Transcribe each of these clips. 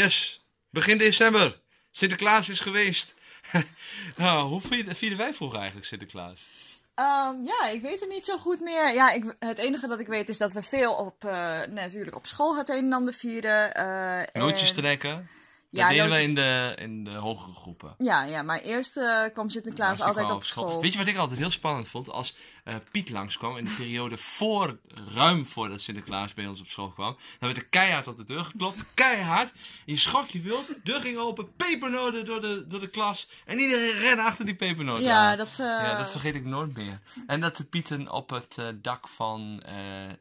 Yes, begin december. Sinterklaas is geweest. nou, hoe vier- vierden wij vroeger eigenlijk Sinterklaas? Ehm, ja, ik weet het niet zo goed meer. Ja, ik, het enige dat ik weet is dat we veel op, eh, natuurlijk op school het een en ander vierden. eh, Nootjes en- trekken. Dat Ja, deden we in de, in de hogere groepen. Ja, ja, maar eerst eh, kwam Sinterklaas altijd op school. Weet je wat ik altijd heel spannend vond? Als Piet langskwam in de periode voor, ruim voordat Sinterklaas bij ons op school kwam. Dan werd er keihard op de deur geklopt. Keihard. Je schrok je wild. Deur ging open. Pepernoten door de, door de klas. En iedereen rende achter die pepernoten Ja, aan. dat, eh, ja, dat vergeet ik nooit meer. En dat de Pieten op het eh, dak van eh,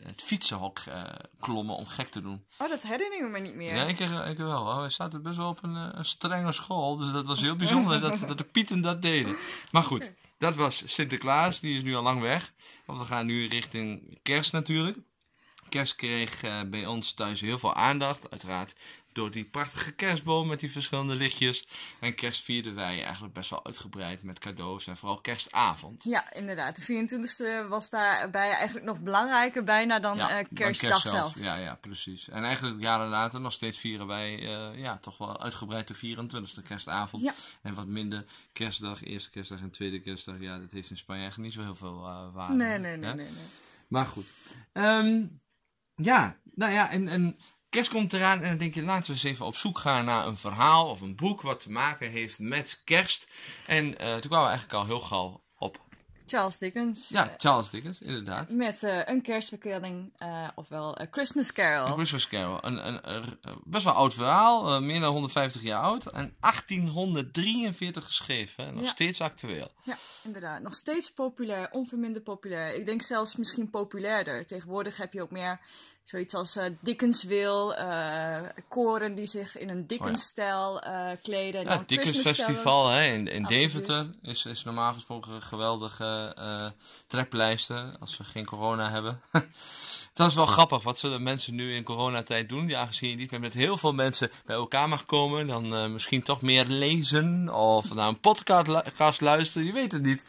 het fietsenhok eh, klommen om gek te doen. Oh, dat herinner ik me niet meer. Ja, ik, eh, ik wel. Hij staat best wel op een, eh, een strenge school. Dus dat was heel bijzonder dat, dat de Pieten dat deden. Maar goed, dat was Sinterklaas. Die is nu al lang weg. Want we gaan nu richting kerst natuurlijk. Kerst kreeg eh, bij ons thuis heel veel aandacht. Uiteraard door die prachtige kerstboom met die verschillende lichtjes. En kerst vierden wij eigenlijk best wel uitgebreid met cadeaus. En vooral kerstavond. Ja, inderdaad. De 24e was daarbij eigenlijk nog belangrijker bijna dan Ja, eh, dan kerstdag kerst zelf. Ja, ja, precies. En eigenlijk jaren later nog steeds vieren wij eh, ja, toch wel uitgebreid de 24e kerstavond. Ja. En wat minder kerstdag, eerste kerstdag en tweede kerstdag. Ja, dat heeft in Spanje eigenlijk niet zo heel veel eh, waarde. Nee, nee, nee, nee. Maar goed. Ehm, ja, nou ja, en, en kerst komt eraan en dan denk je, laten we eens even op zoek gaan naar een verhaal of een boek wat te maken heeft met kerst. En eh, toen kwamen we eigenlijk al heel gauw op, Charles Dickens. ja, Charles Dickens, inderdaad. Met eh, een kerstvertelling, eh, ofwel A Christmas Carol. Een Christmas Carol. Een, een, een- een best wel oud verhaal, eh, meer dan 150 jaar oud. En 1843 geschreven, nog Ja. steeds actueel. Ja, inderdaad. Nog steeds populair, onverminderd populair. Ik denk zelfs misschien populairder. Tegenwoordig heb je ook meer zoiets als eh Dickensville, eh koren die zich in een Dickens-stijl eh, kleden. en Ja, dan het Dickens Christmas-stijlen. Festival hè, in, in. Deventer is, is normaal gesproken een geweldige eh trekpleister als we geen corona hebben. Dat is wel grappig. Wat zullen mensen nu in coronatijd doen? Ja, aangezien je niet meer met heel veel mensen bij elkaar mag komen, dan misschien toch meer lezen of naar een podcast luisteren. Je weet het niet.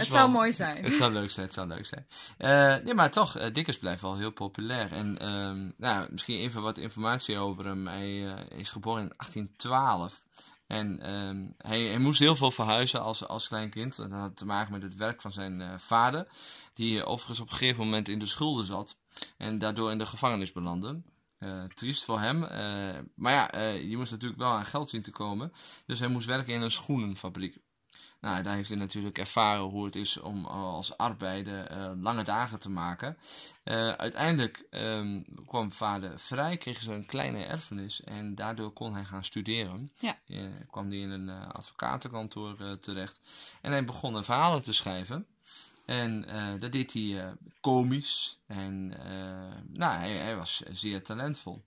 Dus Het zou mooi zijn. Het zou leuk zijn, het zou leuk zijn. Eh, nee, maar toch, eh, Dickens blijft wel heel populair. En ehm, nou, misschien even wat informatie over hem. Hij eh, is geboren in 1812. En ehm, hij, hij moest heel veel verhuizen als, als klein kind. Dat had te maken met het werk van zijn eh, vader. Die eh, overigens op een gegeven moment in de schulden zat. En daardoor in de gevangenis belandde. Eh, triest voor hem. Eh, maar ja, eh, je moest natuurlijk wel aan geld zien te komen. Dus hij moest werken in een schoenenfabriek. Nou, daar heeft hij natuurlijk ervaren hoe het is om eh, als arbeider eh, lange dagen te maken. Eh, uiteindelijk ehm, kwam vader vrij, kreeg ze een kleine erfenis en daardoor kon hij gaan studeren. Ja. Kwam hij in een advocatenkantoor terecht en hij begon een verhalen te schrijven. En dat deed hij komisch en nou, hij, hij was zeer talentvol.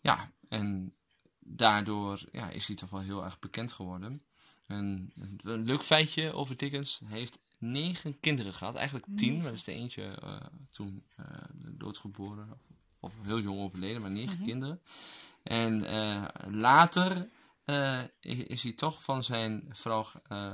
Ja, en daardoor ja, is hij toch wel heel erg bekend geworden. En een, een leuk feitje over Dickens. Hij heeft negen kinderen gehad. Eigenlijk tien, maar er is er eentje eh, toen eh, doodgeboren. Of, of heel jong overleden, maar negen kinderen. En eh, later is hij toch van zijn vrouw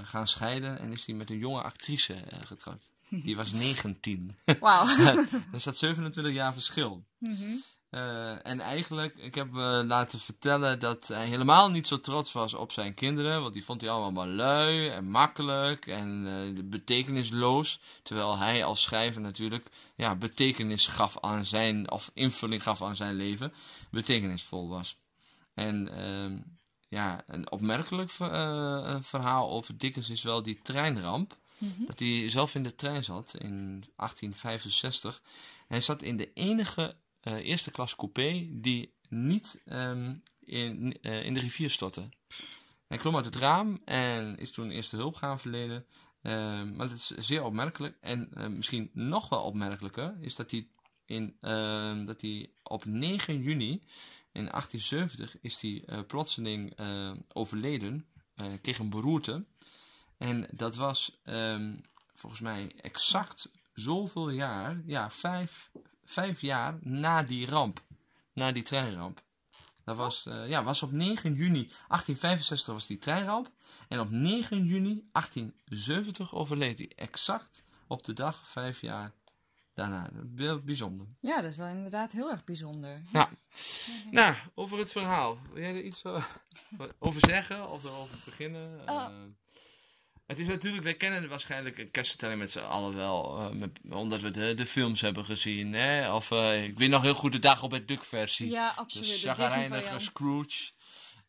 gaan scheiden. En is hij met een jonge actrice eh, getrouwd. Die was 19. Wauw. er staat 27 jaar verschil. Mhm. Eh, en eigenlijk, ik heb me laten vertellen dat hij helemaal niet zo trots was op zijn kinderen. Want die vond hij allemaal maar lui en makkelijk en eh, betekenisloos. Terwijl hij als schrijver natuurlijk ja, betekenis gaf aan zijn, of invulling gaf aan zijn leven. Betekenisvol was. En ehm, ja, een opmerkelijk ver- eh, verhaal over Dickens is wel die treinramp. Mhm. Dat hij zelf in de trein zat in 1865. Hij zat in de enige eh, eerste klas coupé die niet ehm, in, eh, in de rivier stortte. Hij klom uit het raam en is toen eerste hulp gaan verlenen. Ehm, maar het is zeer opmerkelijk. En eh, misschien nog wel opmerkelijker is dat hij, in, ehm, dat hij op 9 juni in 1870 is hij plotseling overleden. Kreeg een beroerte. En dat was volgens mij exact zoveel jaar, ja, vijf, vijf jaar na die ramp. Na die treinramp. Dat was, eh, ja, was op 9 juni 1865 was die treinramp. En op 9 juni 1870 overleed hij. Exact op de dag, vijf jaar daarna. Heel bijzonder. Ja, dat is wel inderdaad heel erg bijzonder. Ja. Nou, over het verhaal. Wil jij er iets eh, over zeggen of erover beginnen? Oh. Eh, het is natuurlijk, wij kennen waarschijnlijk een kerstvertelling met z'n allen wel, eh, met, omdat we de, de films hebben gezien. Hè? Of eh, ik weet nog heel goed de dag op het Duck versie. Ja, absoluut. De chagrijnige. Scrooge.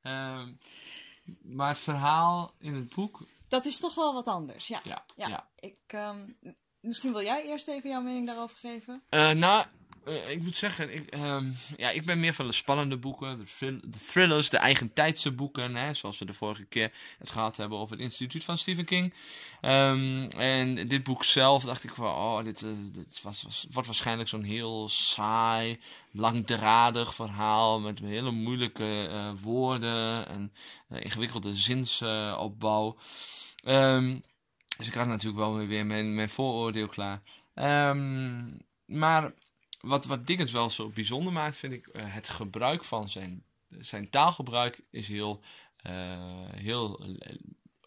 Ehm, maar het verhaal in het boek, Dat is toch wel wat anders, ja. ja. Ja, ja. Ik, ehm, misschien wil jij eerst even jouw mening daarover geven? Eh, nou, eh, ik moet zeggen, ik, ehm, ja, ik ben meer van de spannende boeken, de, de thrillers, de eigentijdse boeken, hè, zoals we de vorige keer het gehad hebben over het instituut van Stephen King. Ehm, en dit boek zelf dacht ik van, oh, dit, eh, dit was, was, wordt waarschijnlijk zo'n heel saai, langdradig verhaal met hele moeilijke eh, woorden en ingewikkelde zinsopbouw. Ehm, dus ik had natuurlijk wel weer mijn, mijn vooroordeel klaar. Maar wat, wat Dickens wel zo bijzonder maakt, vind ik eh, het gebruik van zijn, zijn taalgebruik is heel, eh, heel eh,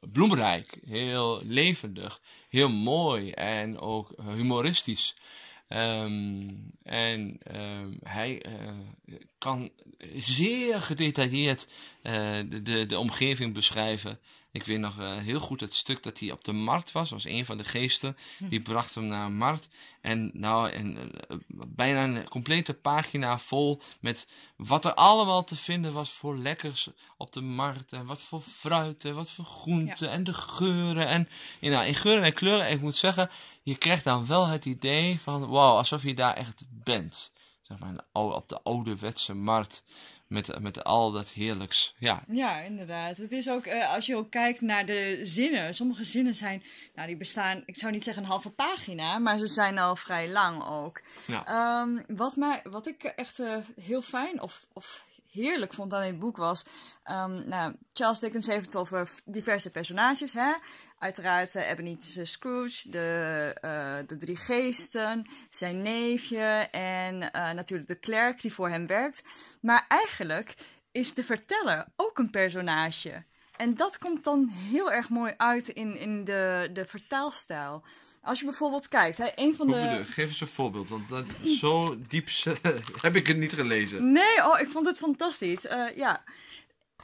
bloemrijk, heel levendig, heel mooi en ook humoristisch. Ehm, en ehm, hij kan zeer gedetailleerd de, de, de omgeving beschrijven. Ik weet nog eh, heel goed het stuk dat hij op de markt was. was een van de geesten. Die bracht hem naar een markt. En nou, en, eh, bijna een complete pagina vol met wat er allemaal te vinden was voor lekkers op de markt. En wat voor fruit en wat voor groenten en de geuren. En nou, in geuren en kleuren, ik moet zeggen, je krijgt dan wel het idee van, wow, alsof je daar echt bent. Zeg maar, op de ouderwetse markt. Met, met al dat heerlijks. Ja, Ja, inderdaad. Het is ook, eh, als je ook kijkt naar de zinnen. Sommige zinnen zijn, nou die bestaan, ik zou niet zeggen een halve pagina, maar ze zijn al vrij lang ook. Ja. Ehm, wat, mij, wat ik echt eh, heel fijn of, of heerlijk vond aan dit boek was, ehm, nou, Charles Dickens heeft het over diverse personages, hè. Uiteraard uh, Ebenezer Scrooge, de, eh, de drie geesten, zijn neefje en eh, natuurlijk de klerk die voor hem werkt. Maar eigenlijk is de verteller ook een personage. En dat komt dan heel erg mooi uit in, in de, de vertaalstijl. Als je bijvoorbeeld kijkt, hè, een van de... Geef eens een voorbeeld, want dat, zo diep heb ik het niet gelezen. Nee, oh, ik vond het fantastisch. Eh, ja.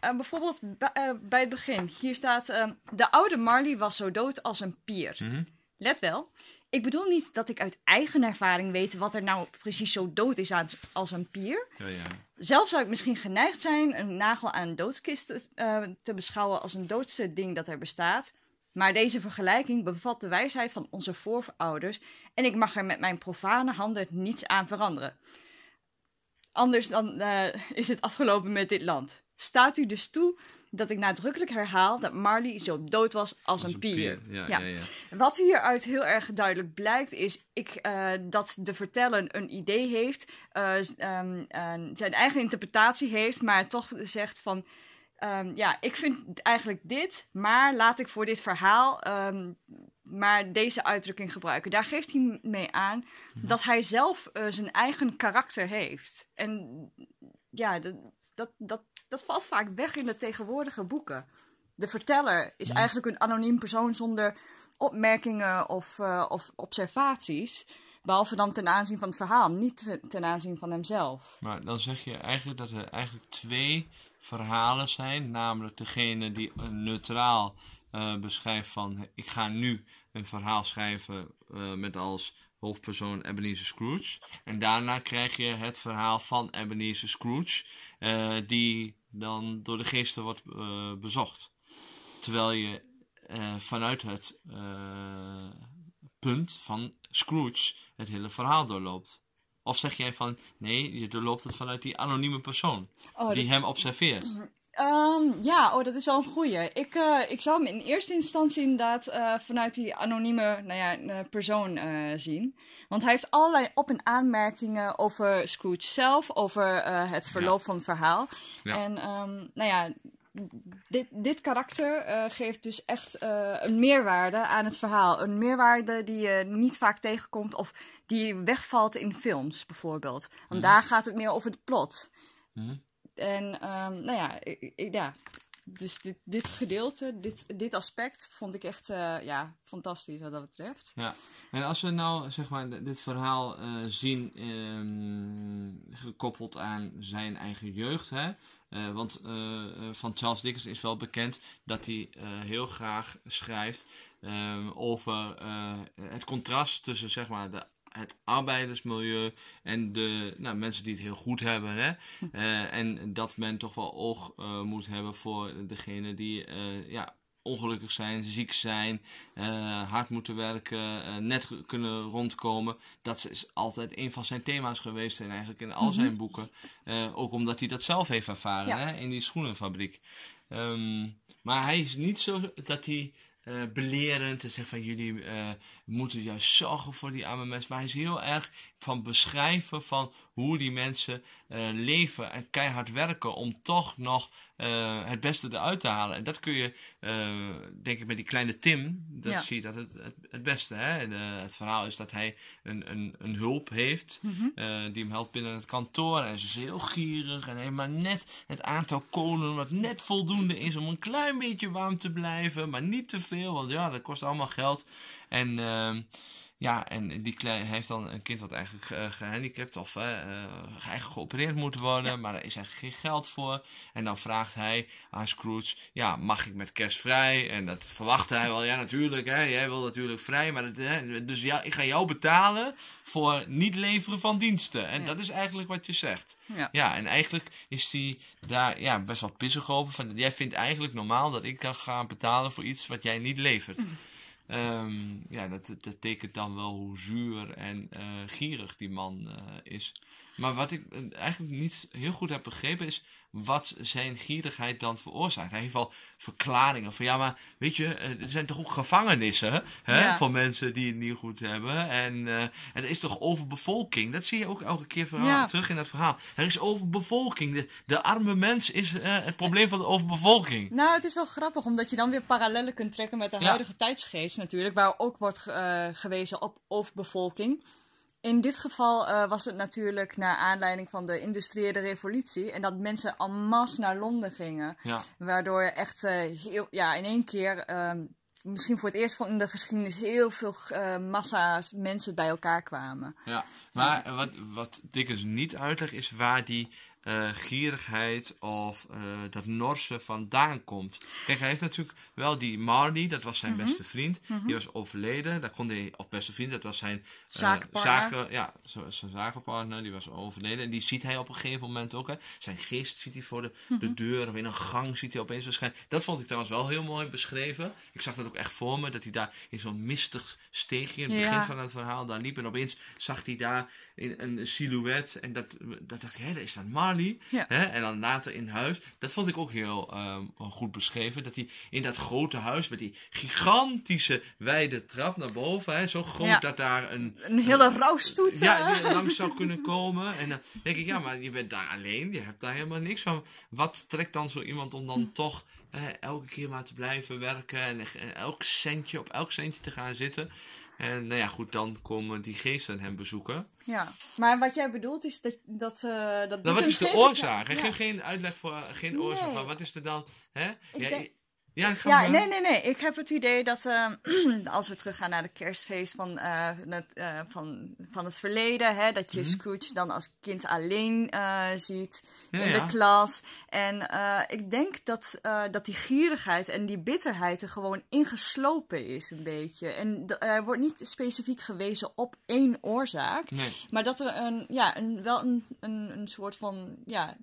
Eh, bijvoorbeeld bij, eh, bij het begin. Hier staat: eh, De oude Marley was zo dood als een pier. Mhm. Let wel. Ik bedoel niet dat ik uit eigen ervaring weet wat er nou precies zo dood is aan, als een pier. Ja, ja. Zelf zou ik misschien geneigd zijn een nagel aan een doodskist te, eh, te beschouwen als een doodste ding dat er bestaat. Maar deze vergelijking bevat de wijsheid van onze voorouders en ik mag er met mijn profane handen niets aan veranderen. Anders dan eh, is het afgelopen met dit land. Staat u dus toe dat ik nadrukkelijk herhaal dat Marley zo dood was als, een pier. Ja, Ja. ja. Ja, Wat hieruit heel erg duidelijk blijkt, is ik, eh, dat de verteller een idee heeft, eh, ehm, eh, zijn eigen interpretatie heeft, maar toch zegt van. ehm, ja, ik vind eigenlijk dit, maar laat ik voor dit verhaal ehm, maar deze uitdrukking gebruiken. Daar geeft hij mee aan dat hij zelf zijn eigen karakter heeft. En ja, dat, dat, dat, dat valt vaak weg in de tegenwoordige boeken. De verteller is eigenlijk een anoniem persoon zonder opmerkingen of, eh, of observaties. Behalve dan ten aanzien van het verhaal, niet ten- aanzien van hemzelf. Maar dan zeg je eigenlijk dat er eigenlijk twee verhalen zijn. Namelijk degene die neutraal eh, beschrijft van... Ik ga nu een verhaal schrijven eh, met als hoofdpersoon Ebenezer Scrooge. En daarna krijg je het verhaal van Ebenezer Scrooge... die dan door de geesten wordt eh, bezocht. Terwijl je eh, vanuit het eh, punt van Scrooge het hele verhaal doorloopt. Of zeg jij van, nee, je doorloopt het vanuit die anonieme persoon. Oh, die hem observeert. Ehm, ja, oh, dat is wel een goeie. Ik, eh, ik zou hem in eerste instantie inderdaad eh, vanuit die anonieme nou ja, eh, persoon zien. Want hij heeft allerlei op- en aanmerkingen over Scrooge zelf, over het verloop van het verhaal. Ja. En ehm, nou ja, dit, dit karakter geeft dus echt een meerwaarde aan het verhaal. Een meerwaarde die je niet vaak tegenkomt of die wegvalt in films bijvoorbeeld. Want daar gaat het meer over het plot. Mhm. En ehm, nou ja, ik, ja, dus dit, dit gedeelte, dit, dit aspect, vond ik echt eh, ja, fantastisch wat dat betreft. Ja, en als we nou zeg maar dit verhaal eh, zien ehm, gekoppeld aan zijn eigen jeugd, hè? Eh, want van Charles Dickens is wel bekend dat hij heel graag schrijft ehm, over het contrast tussen zeg maar de, het arbeidersmilieu en de nou, mensen die het heel goed hebben. Hè? Eh, en dat men toch wel oog eh, moet hebben voor degene die eh, ja, ongelukkig zijn, ziek zijn, hard moeten werken, net kunnen rondkomen. Dat is altijd een van zijn thema's geweest en eigenlijk in al zijn boeken. Ook omdat hij dat zelf heeft ervaren Ja. hè, in die schoenenfabriek. Ehm, maar hij is niet zo dat hij eh, belerend en zegt van jullie eh, moeten juist zorgen voor die arme mensen. Maar hij is heel erg van beschrijven van hoe die mensen eh, leven en keihard werken om toch nog eh, het beste eruit te halen. En dat kun je, eh, denk ik, met die kleine Tim, dat Ja. zie je dat het, het, het beste. Hè? En, het verhaal is dat hij een, een, een hulp heeft Mhm. die hem helpt binnen het kantoor. En ze is heel gierig en heeft maar net het aantal kolen wat net voldoende is om een klein beetje warm te blijven, maar niet te veel, want ja, dat kost allemaal geld. En ehm, ja, en die heeft dan een kind wat eigenlijk eh, gehandicapt of eh, eh, eigenlijk geopereerd moet worden, maar daar is eigenlijk geen geld voor. En dan vraagt hij aan Scrooge, ja, mag ik met kerst vrij? En dat verwacht hij wel, ja natuurlijk, hè, jij wil natuurlijk vrij, maar hè, dus ja, ik ga jou betalen voor niet leveren van diensten. En Ja. dat is eigenlijk wat je zegt. Ja. Ja, en eigenlijk is hij daar ja, best wel pissig over. Van, jij vindt eigenlijk normaal dat ik kan gaan betalen voor iets wat jij niet levert. Ehm, ja, dat, dat tekent dan wel hoe zuur en eh, gierig die man eh, is. Maar wat ik eh, eigenlijk niet heel goed heb begrepen is wat zijn gierigheid dan veroorzaakt. Hij heeft wel verklaringen van ja, maar weet je, eh, er zijn toch ook gevangenissen hè, Ja. voor mensen die het niet goed hebben. En eh, er is toch overbevolking. Dat zie je ook elke keer verhaal, Ja. terug in het verhaal. Er is overbevolking. De, de arme mens is eh, het probleem van de overbevolking. Nou, het is wel grappig, omdat je dan weer parallellen kunt trekken met de Ja. huidige tijdsgeest natuurlijk, waar ook wordt ge- gewezen op overbevolking. In dit geval eh, was het natuurlijk naar aanleiding van de industriële revolutie en dat mensen en masse naar Londen gingen. Ja, Waardoor echt eh, heel, ja, in één keer, ehm, misschien voor het eerst van in de geschiedenis, heel veel eh, massa's mensen bij elkaar kwamen. ja. Maar wat, wat Dickens niet uitlegt is waar die eh, gierigheid of eh, dat norse vandaan komt. Kijk, hij heeft natuurlijk wel die Marley, dat was zijn beste vriend. Die was overleden. Daar kon hij, of beste vriend, dat was zijn eh, Zakenpartner. zaken, ja, zijn zakenpartner, die was overleden. En die ziet hij op een gegeven moment ook. Hè. Zijn geest ziet hij voor de, de deur of in een gang ziet hij opeens verschijnen. Dat vond ik trouwens wel heel mooi beschreven. Ik zag dat ook echt voor me, dat hij daar in zo'n mistig steegje in het Ja. begin van het verhaal daar liep. En opeens zag hij daar in een silhouet. En dat, dat dacht ik, hé, dat is dat Ja. Hè? En dan later in huis. Dat vond ik ook heel ehm, goed beschreven. Dat hij in dat grote huis met die gigantische wijde trap naar boven. Hè? Zo groot Ja. dat daar een... Een hele rouwstoet. Ja, die er langs zou kunnen komen. En dan denk ik, ja, maar je bent daar alleen. Je hebt daar helemaal niks van. Wat trekt dan zo iemand om dan toch eh, elke keer maar te blijven werken. En elk centje, op elk centje te gaan zitten. En nou ja, goed, dan komen die geesten hem bezoeken. Ja, maar wat jij bedoelt is dat... dat, eh dat Nou, wat is de oorzaak? Ja. geeft geen uitleg voor, geen oorzaak Nee. van. Wat is er dan? Hè? Ik ja, denk- ja, ga Ja, maar. nee, nee, nee. Ik heb het idee dat eh, als we teruggaan naar de kerstfeest van, eh, het, eh, van, van het verleden, hè, dat je Mhm. Scrooge dan als kind alleen eh, ziet Ja, in ja. de klas. En eh, ik denk dat, eh, dat die gierigheid en die bitterheid er gewoon ingeslopen is, een beetje. En er wordt niet specifiek gewezen op één oorzaak. Nee. Maar dat er een, ja, een, wel een, een, een soort van, ja,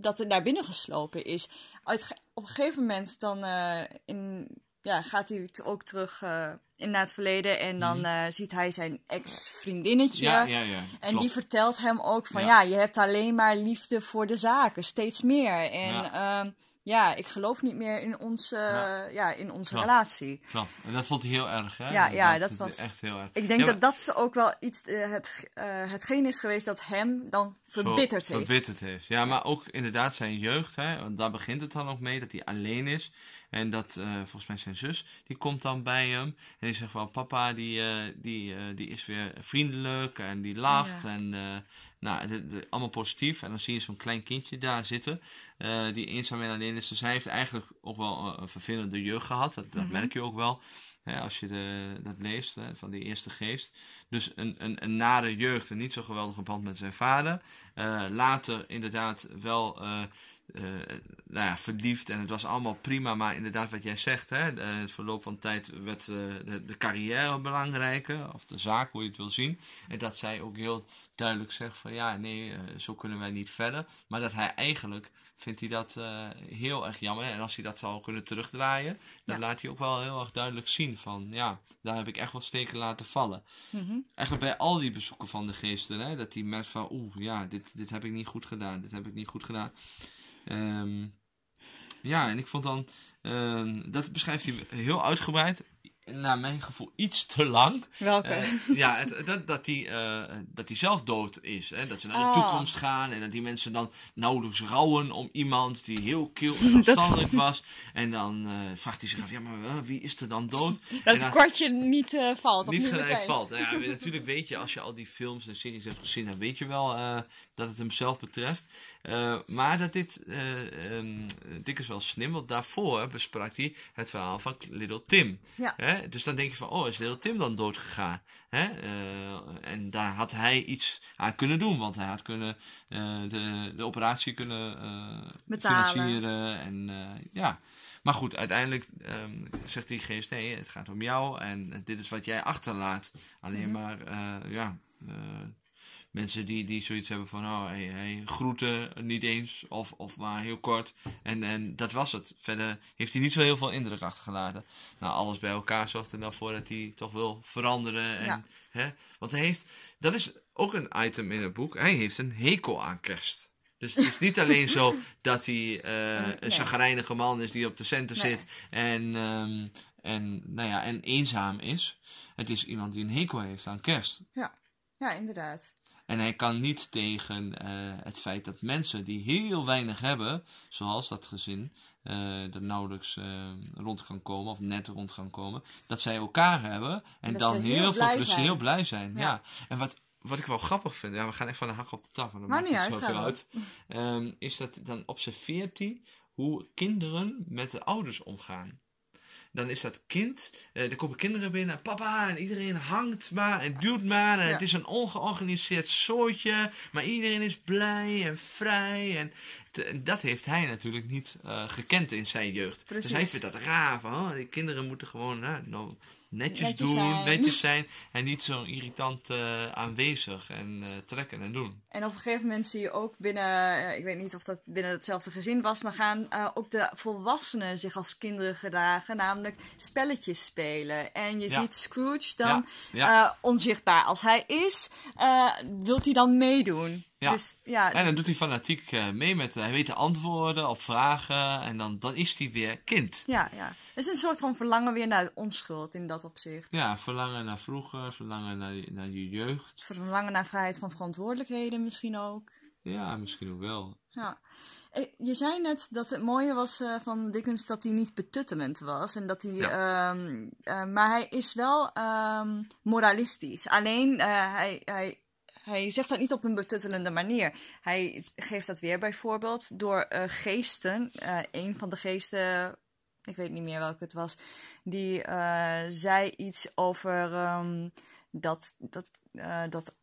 dat er naar binnen geslopen is. Uit, op een gegeven moment dan eh, in, ja, gaat hij ook terug eh, in naar het verleden en dan eh, ziet hij zijn ex-vriendinnetje. Mhm. Ja, ja, ja. En die vertelt hem ook van, Ja. ja. je hebt alleen maar liefde voor de zaken, steeds meer. En Ja. ik geloof niet meer in onze, Ja. ja. in onze Klopt. relatie. Klopt. En dat vond hij heel erg, hè? Ja, ja, dat is was- Echt heel erg. Ik denk Ja, dat dat ook wel iets, eh, het, eh, hetgeen is geweest dat hem dan zo verbitterd heeft. Verbitterd heeft. Ja, maar ook inderdaad zijn jeugd, hè, want daar begint het dan ook mee, dat hij alleen is. En dat, eh, volgens mij zijn zus, die komt dan bij hem. En die zegt van, papa, die, die, die is weer vriendelijk en die lacht. En nou, de- de- allemaal positief. En dan zie je zo'n klein kindje daar zitten, eh, die eenzaam en alleen is. Dus hij heeft eigenlijk ook wel een, een vervelende jeugd gehad. Dat, dat Mhm. merk je ook wel. Hè, als je de, dat leest, hè, van die eerste geest. Dus een, een, een nare jeugd en niet zo geweldige band met zijn vader. Eh, later inderdaad wel eh, eh, nou ja, verliefd en het was allemaal prima. Maar inderdaad wat jij zegt, hè, de- het verloop van tijd werd eh, de, de carrière belangrijker. Of de zaak, hoe je het wil zien. En dat zij ook heel duidelijk zegt van ja, nee, eh, zo kunnen wij niet verder. Maar dat hij eigenlijk vindt hij dat eh, heel erg jammer. En als hij dat zou kunnen terugdraaien, dan Ja. laat hij ook wel heel erg duidelijk zien van ja, daar heb ik echt wel steken laten vallen. Mhm. Eigenlijk bij al die bezoeken van de geesten, hè, dat hij merkt van oeh, ja, dit, dit heb ik niet goed gedaan, dit heb ik niet goed gedaan. Ehm, ja, en ik vond dan, ehm, dat beschrijft hij heel uitgebreid, naar mijn gevoel iets te lang. Welke? Eh, ja, het, dat, dat, die, eh, dat die zelf dood is. Hè? Dat ze naar de Ah. toekomst gaan en dat die mensen dan nauwelijks rouwen om iemand die heel kil en afstandelijk was. En dan eh, vraagt hij zich af, ja, maar wie is er dan dood? dat het kwartje niet valt. Niet gelijk valt. Ja, natuurlijk weet je, als je al die films en series hebt gezien, dan weet je wel dat het hem zelf betreft. Eh, maar dat dit, um, Dick is wel slim, want daarvoor besprak hij het verhaal van Little Tim. Ja. Hè? Dus dan denk je van, oh, is Little Tim dan dood gegaan? Hè? Eh, en daar had hij iets aan kunnen doen, want hij had kunnen de, de operatie kunnen financieren. En ja. Maar goed, uiteindelijk ehm, zegt die geest: nee, het gaat om jou en dit is wat jij achterlaat. Alleen Mhm. maar, ja, mensen die, die zoiets hebben van: oh, hij, hij groette niet eens of, of maar heel kort. En, en dat was het. Verder heeft hij niet zo heel veel indruk achtergelaten. Nou, alles bij elkaar zorgt er dan voor dat hij toch wil veranderen. En, Ja. hè? Want hij heeft, dat is ook een item in het boek, hij heeft een hekel aan kerst. Dus het is niet alleen zo dat hij eh, een chagrijnige man is die op de centen Nee. zit en, ehm, en, nou ja, en eenzaam is. Het is iemand die een hekel heeft aan kerst. Ja, inderdaad. En hij kan niet tegen eh, het feit dat mensen die heel weinig hebben, zoals dat gezin, eh dat nauwelijks eh, rond kan komen, of net rond kan komen, dat zij elkaar hebben en Dat dan heel, heel veel zijn. heel blij zijn. Ja. Ja. En wat, wat ik wel grappig vind, ja, we gaan echt van de hak op de tak, want dat Maar maakt niet uit, zoveel uit, ehm, is dat dan observeert hij hoe kinderen met de ouders omgaan. Dan is dat kind, eh, er komen kinderen binnen, papa, en iedereen hangt maar en duwt maar. En Ja. het is een ongeorganiseerd soortje, maar iedereen is blij en vrij. En, te- en dat heeft hij natuurlijk niet eh, gekend in zijn jeugd. Dus hij vindt dat raar, van oh, die kinderen moeten gewoon nou, nou, netjes, Netjes doen, zijn. netjes zijn. En niet zo irritant eh, aanwezig en eh, trekken en doen. En op een gegeven moment zie je ook binnen, eh, ik weet niet of dat binnen hetzelfde gezin was, dan gaan ook de volwassenen zich als kinderen gedragen, namelijk spelletjes spelen. En je Ja. ziet Scrooge dan Ja, onzichtbaar als hij is, wilt hij dan meedoen. Ja. Dus, ja, En dan doet hij fanatiek eh, mee met, hij weet de antwoorden op vragen en dan, dan is hij weer kind. ja, ja. Het is een soort van verlangen weer naar onschuld in dat opzicht. Ja, verlangen naar vroeger, verlangen naar, je- naar je jeugd. Verlangen naar vrijheid van verantwoordelijkheden misschien ook. Ja, misschien ook wel. Ja. Eh, Je zei net dat het mooie was eh, van Dickens dat hij niet betuttelend was. En dat hij, ehm, eh, maar hij is wel ehm, moralistisch. Alleen eh, hij, hij, hij zegt dat niet op een betuttelende manier. Hij geeft dat weer bijvoorbeeld door eh, geesten. eh een van de geesten, ik weet niet meer welke het was, die eh, zei iets over ehm, dat, dat, dat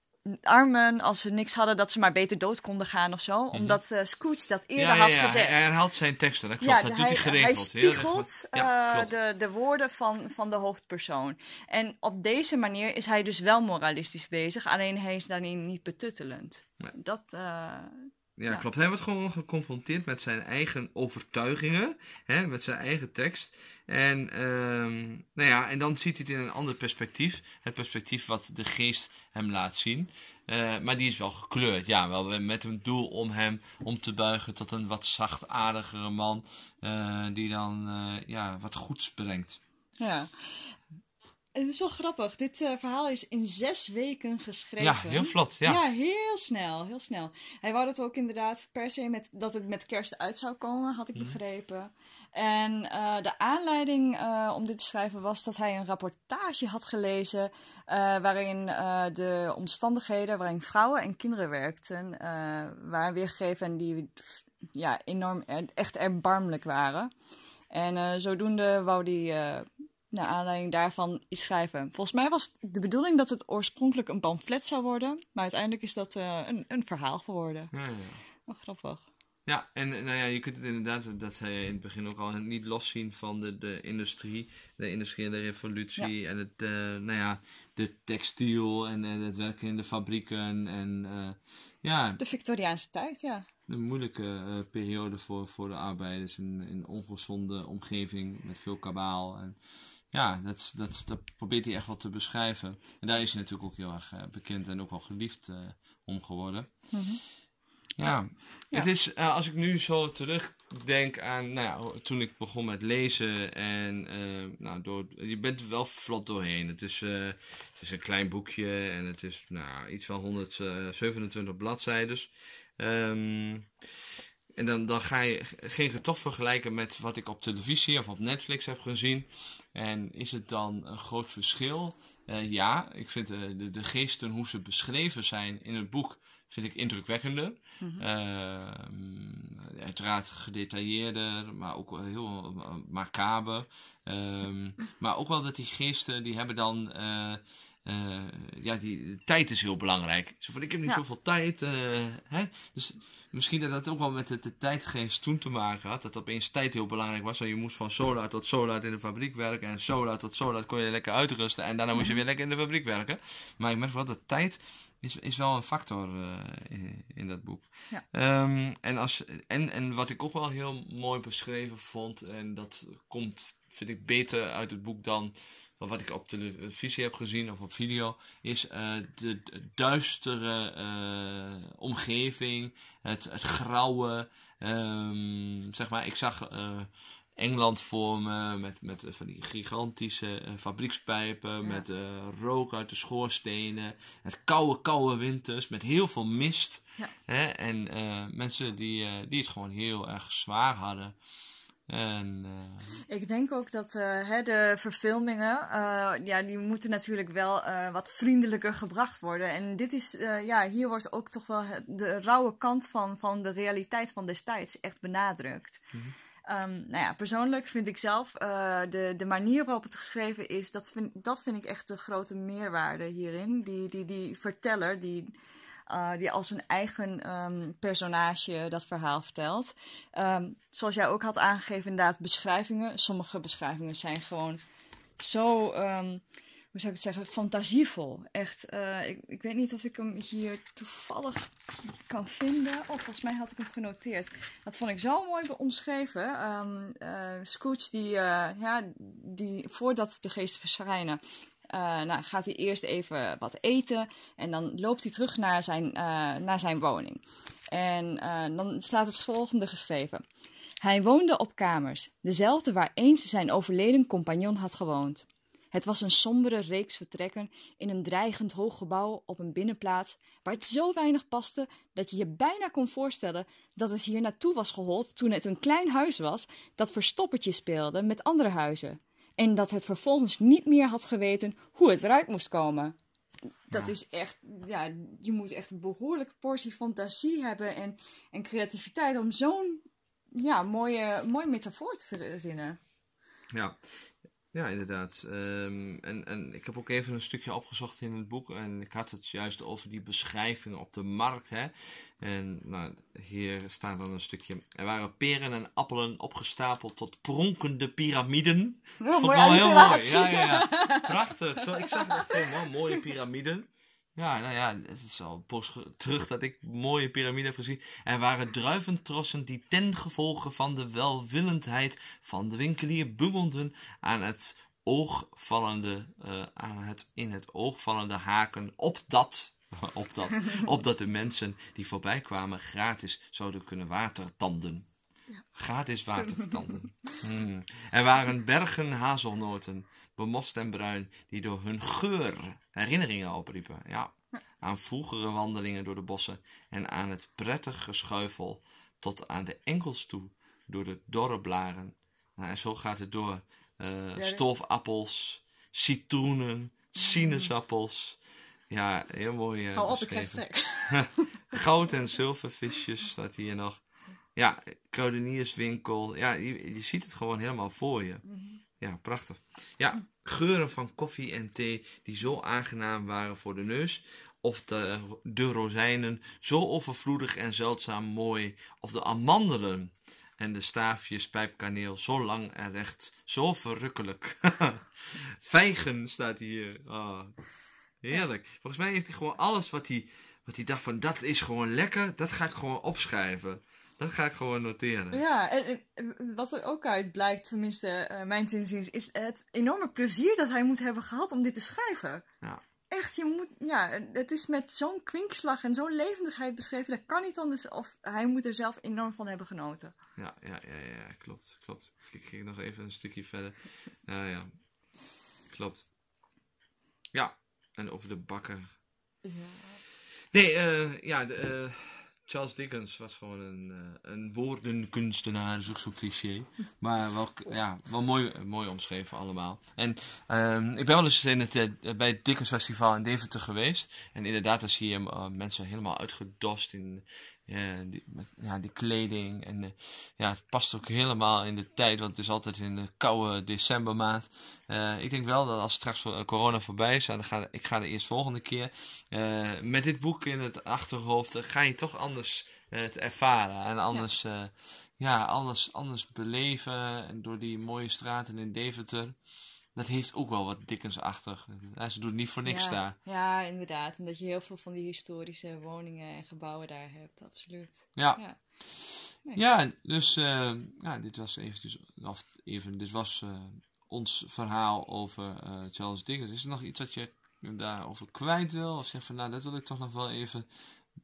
armen, als ze niks hadden, dat ze maar beter dood konden gaan of zo. Omdat eh, Scrooge dat eerder Mhm. ja, ja, had ja. gezegd. Hij herhaalt zijn teksten, dat klopt. dat doet hij geregeld. hij erg spiegelt eh, de, de woorden van, van de hoofdpersoon. En op deze manier is hij dus wel moralistisch bezig, alleen hij is daarin niet betuttelend. Nee. Dat, eh, Ja, Ja. klopt. Hij wordt gewoon geconfronteerd met zijn eigen overtuigingen, hè, met zijn eigen tekst. En, ehm, nou ja, en dan ziet hij het in een ander perspectief. Het perspectief wat de geest hem laat zien. Eh, maar die is wel gekleurd. Ja, wel met een doel om hem om te buigen tot een wat zachtaardigere man. eh, die dan eh, ja, wat goeds brengt. ja. Het is wel grappig. Dit eh, verhaal is in zes weken geschreven. Ja, heel vlot. Ja. Ja, heel snel, heel snel. Hij wou het ook inderdaad per se met, dat het met kerst uit zou komen, had ik Mhm. begrepen. En eh, de aanleiding eh, om dit te schrijven was dat hij een rapportage had gelezen waarin de omstandigheden waarin vrouwen en kinderen werkten waren weergegeven en die ja, enorm, echt erbarmelijk waren. En zodoende wou hij naar aanleiding daarvan iets schrijven. Volgens mij was de bedoeling dat het oorspronkelijk een pamflet zou worden, maar uiteindelijk is dat eh, een, een verhaal geworden. Ja. Wel grappig. Ja, en eh, nou ja, je kunt het inderdaad, dat zei je in het begin ook al, niet loszien van de, de industrie, de industriële revolutie en het, eh, nou ja, de textiel en, en het werken in de fabrieken en ja, De Victoriaanse tijd, ja. een moeilijke periode voor, voor de arbeiders in een ongezonde omgeving met veel kabaal. En ja, dat, dat, dat probeert hij echt wel te beschrijven. En daar is hij natuurlijk ook heel erg eh, bekend en ook wel geliefd eh, om geworden. Mhm. Ja, Ja. het is, eh, als ik nu zo terugdenk aan, nou ja, toen ik begon met lezen en, nou, door, je bent er wel vlot doorheen. Het is, het is een klein boekje en het is, nou, iets van 127 bladzijden. Ehm, en dan, dan ga je, het toch vergelijken met wat ik op televisie of op Netflix heb gezien. En is het dan een groot verschil? Eh, ja, ik vind de, de, de geesten, hoe ze beschreven zijn in het boek, vind ik indrukwekkender. Mhm. Ehm, uiteraard gedetailleerder, maar ook wel heel eh, macaber. Ehm, maar ook wel dat die geesten, die hebben dan... eh, eh, ja, die tijd is heel belangrijk. Zo van, ik heb niet Ja. zoveel tijd. eh, hè? Dus misschien dat dat ook wel met de, de tijdgeest toen te maken had. Dat opeens tijd heel belangrijk was. En je moest van zo laat tot zo laat in de fabriek werken. En zo laat tot zo laat kon je lekker uitrusten. En daarna moest je weer lekker in de fabriek werken. Maar ik merk wel dat tijd is, is wel een factor eh, in, in dat boek. Ja. Ehm, en, als, en, en wat ik ook wel heel mooi beschreven vond. En dat komt, vind ik, beter uit het boek dan wat ik op televisie heb gezien of op video, is eh, de, de duistere eh, omgeving, het, het grauwe. ehm, zeg maar, ik zag eh, Engeland voor me met, met van die gigantische fabriekspijpen, met rook uit de schoorstenen, met koude, koude winters, met heel veel mist. Ja. Hè? En mensen die, die het gewoon heel erg zwaar hadden. En eh, Ik denk ook dat eh, hè, de verfilmingen, eh, ja, die moeten natuurlijk wel wat vriendelijker gebracht worden. En dit is, ja, hier wordt ook toch wel de rauwe kant van, van de realiteit van destijds echt benadrukt. Ehm, nou ja, persoonlijk vind ik zelf de, de manier waarop het geschreven is, dat vind, dat vind ik echt de grote meerwaarde hierin. Die, die, die verteller, die, eh, die als een eigen ehm, personage dat verhaal vertelt. Ehm, zoals jij ook had aangegeven, inderdaad, beschrijvingen. Sommige beschrijvingen zijn gewoon zo, ehm, hoe zou ik het zeggen, fantasievol. Echt, eh, ik, ik weet niet of ik hem hier toevallig kan vinden. Oh, volgens mij had ik hem genoteerd. Dat vond ik zo mooi omschreven. Ehm eh, Scrooge, die, ja, die voordat de geesten verschijnen, eh, nou, gaat hij eerst even wat eten. En dan loopt hij terug naar zijn, eh, naar zijn woning. En eh, dan staat het volgende geschreven. Hij woonde op kamers, dezelfde waar eens zijn overleden compagnon had gewoond. Het was een sombere reeks vertrekken in een dreigend hoog gebouw op een binnenplaats waar het zo weinig paste dat je je bijna kon voorstellen dat het hier naartoe was gehold toen het een klein huis was dat verstoppertje speelde met andere huizen. En dat het vervolgens niet meer had geweten hoe het eruit moest komen. Dat Ja. is echt, ja, je moet echt een behoorlijke portie fantasie hebben en, en creativiteit om zo'n ja, mooie, mooie metafoor te verzinnen. Ja, ja inderdaad. Ehm, en, en ik heb ook even een stukje opgezocht in het boek. En ik had het juist over die beschrijvingen op de markt. Hè? En nou, hier staat dan een stukje. Er waren peren en appelen opgestapeld tot pronkende piramiden. Wel Vond mooi wel heel mooi. Ja, ja, ja. Prachtig. Zo, ik zag dat gewoon mooie piramiden. Ja, nou ja, het is al ge- terug dat ik mooie piramiden heb gezien. Er waren druiventrossen die ten gevolge van de welwillendheid van de winkelier bungelden aan het oogvallende, eh, aan het in het oog vallende haken op dat, op dat, opdat de mensen die voorbij kwamen gratis zouden kunnen watertanden. Gratis watertanden. Hmm. Er waren bergen hazelnoten, bemost en bruin, die door hun geur herinneringen opriepen. Ja, aan vroegere wandelingen door de bossen en aan het prettig geschuifel tot aan de enkels toe door de dorre blaren. Nou, en zo gaat het door. Uh, citroenen, sinaasappels. Ja, heel mooi. Uh, Hou op, ik krijg trek. Goud- en zilvervisjes staat hier nog. Ja, kruidenierswinkel. Ja, je, je ziet het gewoon helemaal voor je. Ja, prachtig. Ja, geuren van koffie en thee die zo aangenaam waren voor de neus. Of de, de rozijnen zo overvloedig en zeldzaam mooi. Of de amandelen en de staafjes pijpkaneel zo lang en recht. Zo verrukkelijk. Vijgen staat hier. Oh, heerlijk. Volgens mij heeft hij gewoon alles wat hij, wat hij dacht van dat is gewoon lekker. Dat ga ik gewoon opschrijven. Dat ga ik gewoon noteren. Ja, en, en wat er ook uit blijkt, tenminste uh, mijn zinzins, is het enorme plezier dat hij moet hebben gehad om dit te schrijven. Ja. Echt, je moet, ja, het is met zo'n kwinkslag en zo'n levendigheid beschreven, dat kan niet anders, of hij moet er zelf enorm van hebben genoten. Ja, ja, ja, ja, klopt, klopt. Ik ging nog even een stukje verder. Ja, ja, klopt. Ja, en over de bakker. Ja. Nee, uh, ja, de, uh, Charles Dickens was gewoon een, uh, een woordenkunstenaar, zo'n zo cliché. Maar wel, ja, wel mooi, mooi omschreven allemaal. En um, ik ben wel eens in het, uh, bij het Dickens Festival in Deventer geweest. En inderdaad, dan zie je uh, mensen helemaal uitgedost in die, met, ja, die kleding. En ja, het past ook helemaal in de tijd, want het is altijd in de koude decembermaand. ik denk wel dat als straks corona voorbij is, dan ga, ik ga de eerst volgende keer. met dit boek in het achterhoofd ga je toch anders het ervaren. En anders, ja. ja, alles anders beleven. En door die mooie straten in Deventer dat heeft ook wel wat Dickens-achtig. Ze doet niet voor niks ja, daar. Ja, inderdaad. Omdat je heel veel van die historische woningen en gebouwen daar hebt. Absoluut. Ja. Ja, nee. ja dus uh, ja, dit was eventjes, of even, dit was uh, ons verhaal over uh, Charles Dickens. Is er nog iets wat je daarover kwijt wil? Of zeg van, nou, dat wil ik toch nog wel even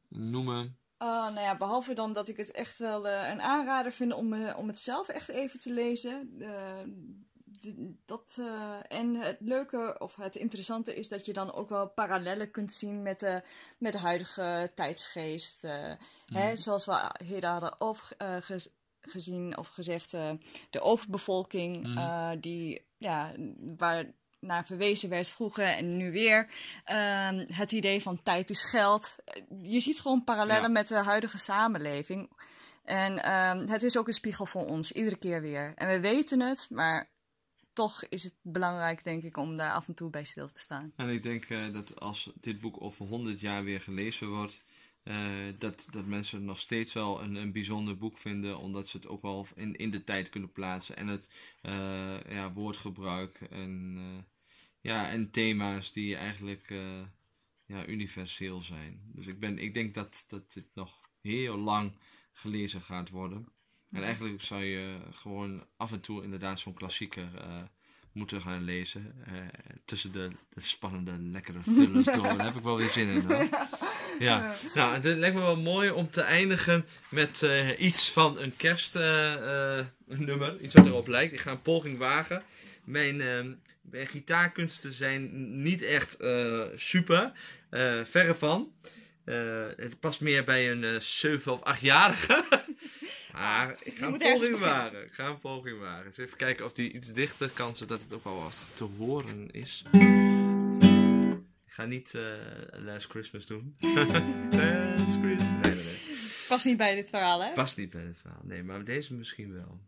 noemen. Uh, nou ja, behalve dan dat ik het echt wel een aanrader vind om, om het zelf echt even te lezen dat, uh, en het leuke of het interessante is dat je dan ook wel parallellen kunt zien met de, met de huidige tijdsgeest. Uh, mm. hè, zoals we eerder hadden over, uh, gez, gezien of gezegd, de overbevolking, mm. die, ja, waar naar verwezen werd vroeger en nu weer. Ehm, het idee van tijd is geld. Je ziet gewoon parallellen ja. met de huidige samenleving. En um, het is ook een spiegel voor ons, iedere keer weer. En we weten het, maar toch is het belangrijk, denk ik, om daar af en toe bij stil te staan. En ik denk uh, dat als dit boek over 100 jaar weer gelezen wordt, uh, dat, dat mensen het nog steeds wel een, een bijzonder boek vinden, omdat ze het ook wel in, in de tijd kunnen plaatsen. En het uh, ja, woordgebruik en, ja, en thema's die eigenlijk ja, universeel zijn. Dus ik, ben, ik denk dat, dat dit nog heel lang gelezen gaat worden. En eigenlijk zou je gewoon af en toe inderdaad zo'n klassieker uh, moeten gaan lezen. Uh, tussen de, de, spannende, lekkere thrillers door. Daar heb ik wel weer zin in. Hoor. Ja, nou, het lijkt me wel mooi om te eindigen met uh, iets van een kerstnummer. iets wat erop lijkt. Ik ga een poging wagen. Mijn, mijn gitaarkunsten zijn niet echt super. verre van. het past meer bij een 7 of 8-jarige. Maar ik ga een poging wagen. Ik ga een poging wagen. Eens even kijken of die iets dichter kan, zodat het ook wel wat te horen is. Ik ga niet uh, Last Christmas doen. Last Christmas. Nee, nee, nee. Past niet bij dit verhaal, hè? Past niet bij dit verhaal. Nee, maar deze misschien wel.